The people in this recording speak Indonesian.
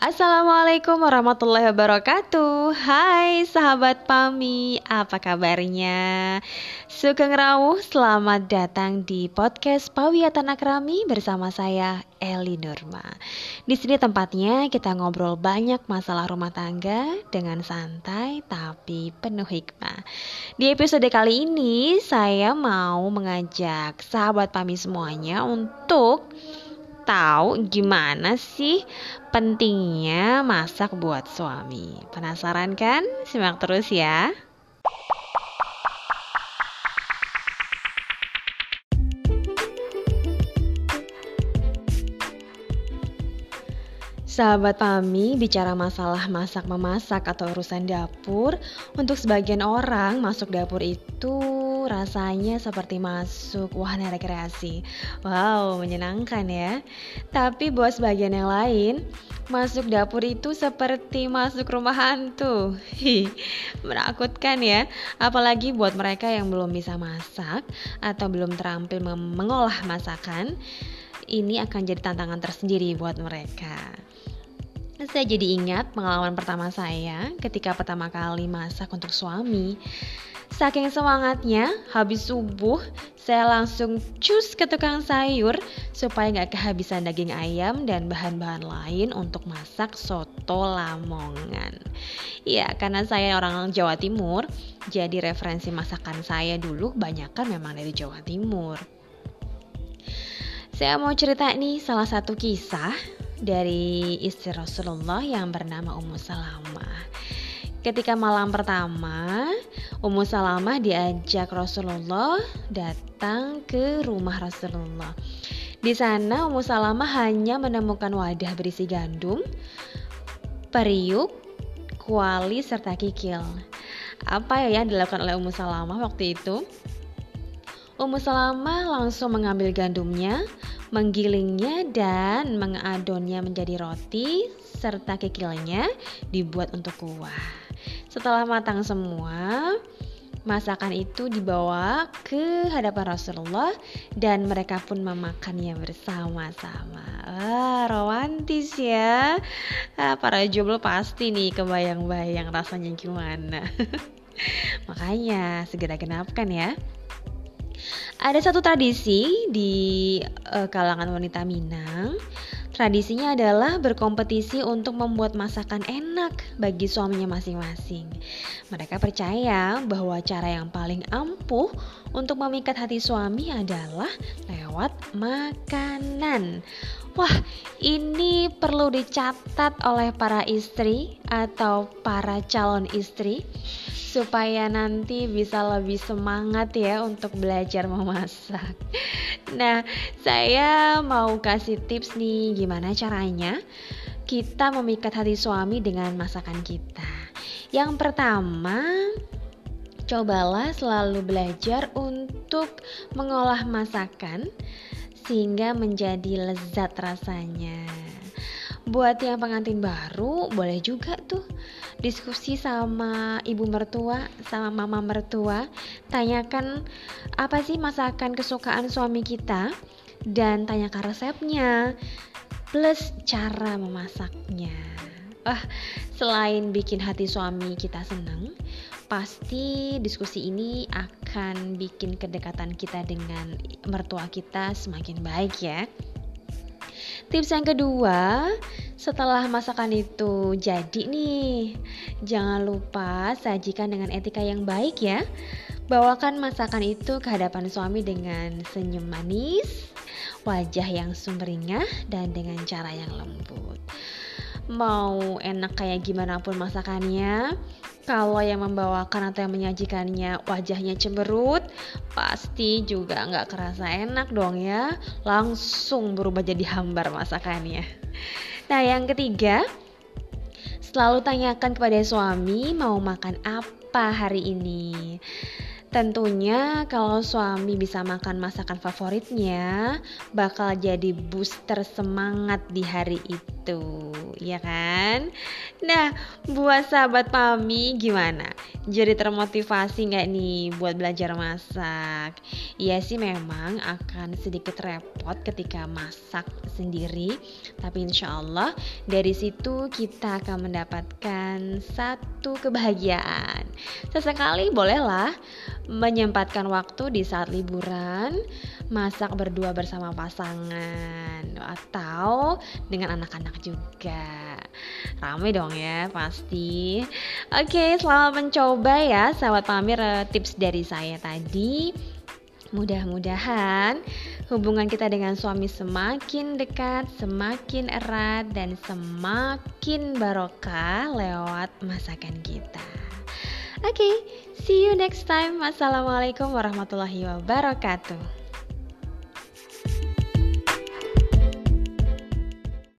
Assalamualaikum warahmatullahi wabarakatuh. Hai sahabat Pami, apa kabarnya? Sugeng Rawuh, selamat datang di podcast Pawiatan Akrami bersama saya Eli Nurma. Di sini tempatnya kita ngobrol banyak masalah rumah tangga dengan santai tapi penuh hikmah. Di episode kali ini saya mau mengajak sahabat Pami semuanya untuk tahu gimana sih pentingnya masak buat suami. Penasaran kan? Simak terus ya. Sahabat Pami, bicara masalah masak-memasak atau urusan dapur, untuk sebagian orang masuk dapur itu rasanya seperti masuk wahana rekreasi. Wow, menyenangkan ya. Tapi buat sebagian yang lain, masuk dapur itu seperti masuk rumah hantu. Hi, menakutkan ya. Apalagi buat mereka yang belum bisa masak atau belum terampil mengolah masakan. Ini akan jadi tantangan tersendiri buat mereka. Saya jadi ingat pengalaman pertama saya ketika pertama kali masak untuk suami. Saking semangatnya, habis subuh saya langsung cus ke tukang sayur supaya nggak kehabisan daging ayam dan bahan-bahan lain untuk masak soto lamongan. Ya, karena saya orang Jawa Timur, jadi referensi masakan saya dulu banyak kan memang dari Jawa Timur. Saya mau cerita nih salah satu kisah dari istri Rasulullah yang bernama Ummu Salamah. Ketika malam pertama, Ummu Salamah diajak Rasulullah datang ke rumah Rasulullah. Di sana Ummu Salamah hanya menemukan wadah berisi gandum, periuk, kuali serta kikil. Apa ya yang dilakukan oleh Ummu Salamah waktu itu? Ummu Salamah langsung mengambil gandumnya, menggilingnya dan mengadonnya menjadi roti serta kikilnya dibuat untuk kuah. Setelah matang semua, masakan itu dibawa ke hadapan Rasulullah dan mereka pun memakannya bersama-sama. Wah, romantis ya. Ah, para jomblo pasti nih kebayang-bayang rasanya gimana. Makanya segera genapkan ya. Ada satu tradisi di uh, kalangan wanita Minang. Tradisinya adalah berkompetisi untuk membuat masakan enak bagi suaminya masing-masing. Mereka percaya bahwa cara yang paling ampuh untuk memikat hati suami adalah lewat makanan. Wah, ini perlu dicatat oleh para istri atau para calon istri supaya nanti bisa lebih semangat ya untuk belajar memasak. Nah, saya mau kasih tips nih gimana caranya kita memikat hati suami dengan masakan kita. Yang pertama, cobalah selalu belajar untuk mengolah masakan sehingga menjadi lezat rasanya. Buat yang pengantin baru, boleh juga tuh diskusi sama ibu mertua, sama mama mertua. Tanyakan apa sih masakan kesukaan suami kita dan tanyakan resepnya plus cara memasaknya. Wah, selain bikin hati suami kita senang, pasti diskusi ini akan bikin kedekatan kita dengan mertua kita semakin baik ya. Tips yang kedua, setelah masakan itu jadi nih, jangan lupa sajikan dengan etika yang baik ya. Bawakan masakan itu ke hadapan suami dengan senyum manis, wajah yang sumringah, dan dengan cara yang lembut. Mau enak kayak gimana pun masakannya, kalau yang membawakan atau yang menyajikannya wajahnya cemberut, pasti juga nggak kerasa enak dong ya. Langsung berubah jadi hambar masakannya. Nah yang ketiga, selalu tanyakan kepada suami mau makan apa hari ini. Tentunya kalau suami bisa makan masakan favoritnya bakal jadi booster semangat di hari itu ya kan? Nah, buat sahabat Pami gimana? Jadi termotivasi nggak nih buat belajar masak? Iya sih memang akan sedikit repot ketika masak sendiri, tapi insya Allah dari situ kita akan mendapatkan satu kebahagiaan. Sesekali bolehlah menyempatkan waktu di saat liburan, masak berdua bersama pasangan atau dengan anak-anak juga. Ramai dong ya pasti. Oke, selamat mencoba ya sahabat Pamir eh, tips dari saya tadi. Mudah-mudahan hubungan kita dengan suami semakin dekat, semakin erat, dan semakin barokah lewat masakan kita. Oke, okay, see you next time. Assalamualaikum warahmatullahi wabarakatuh.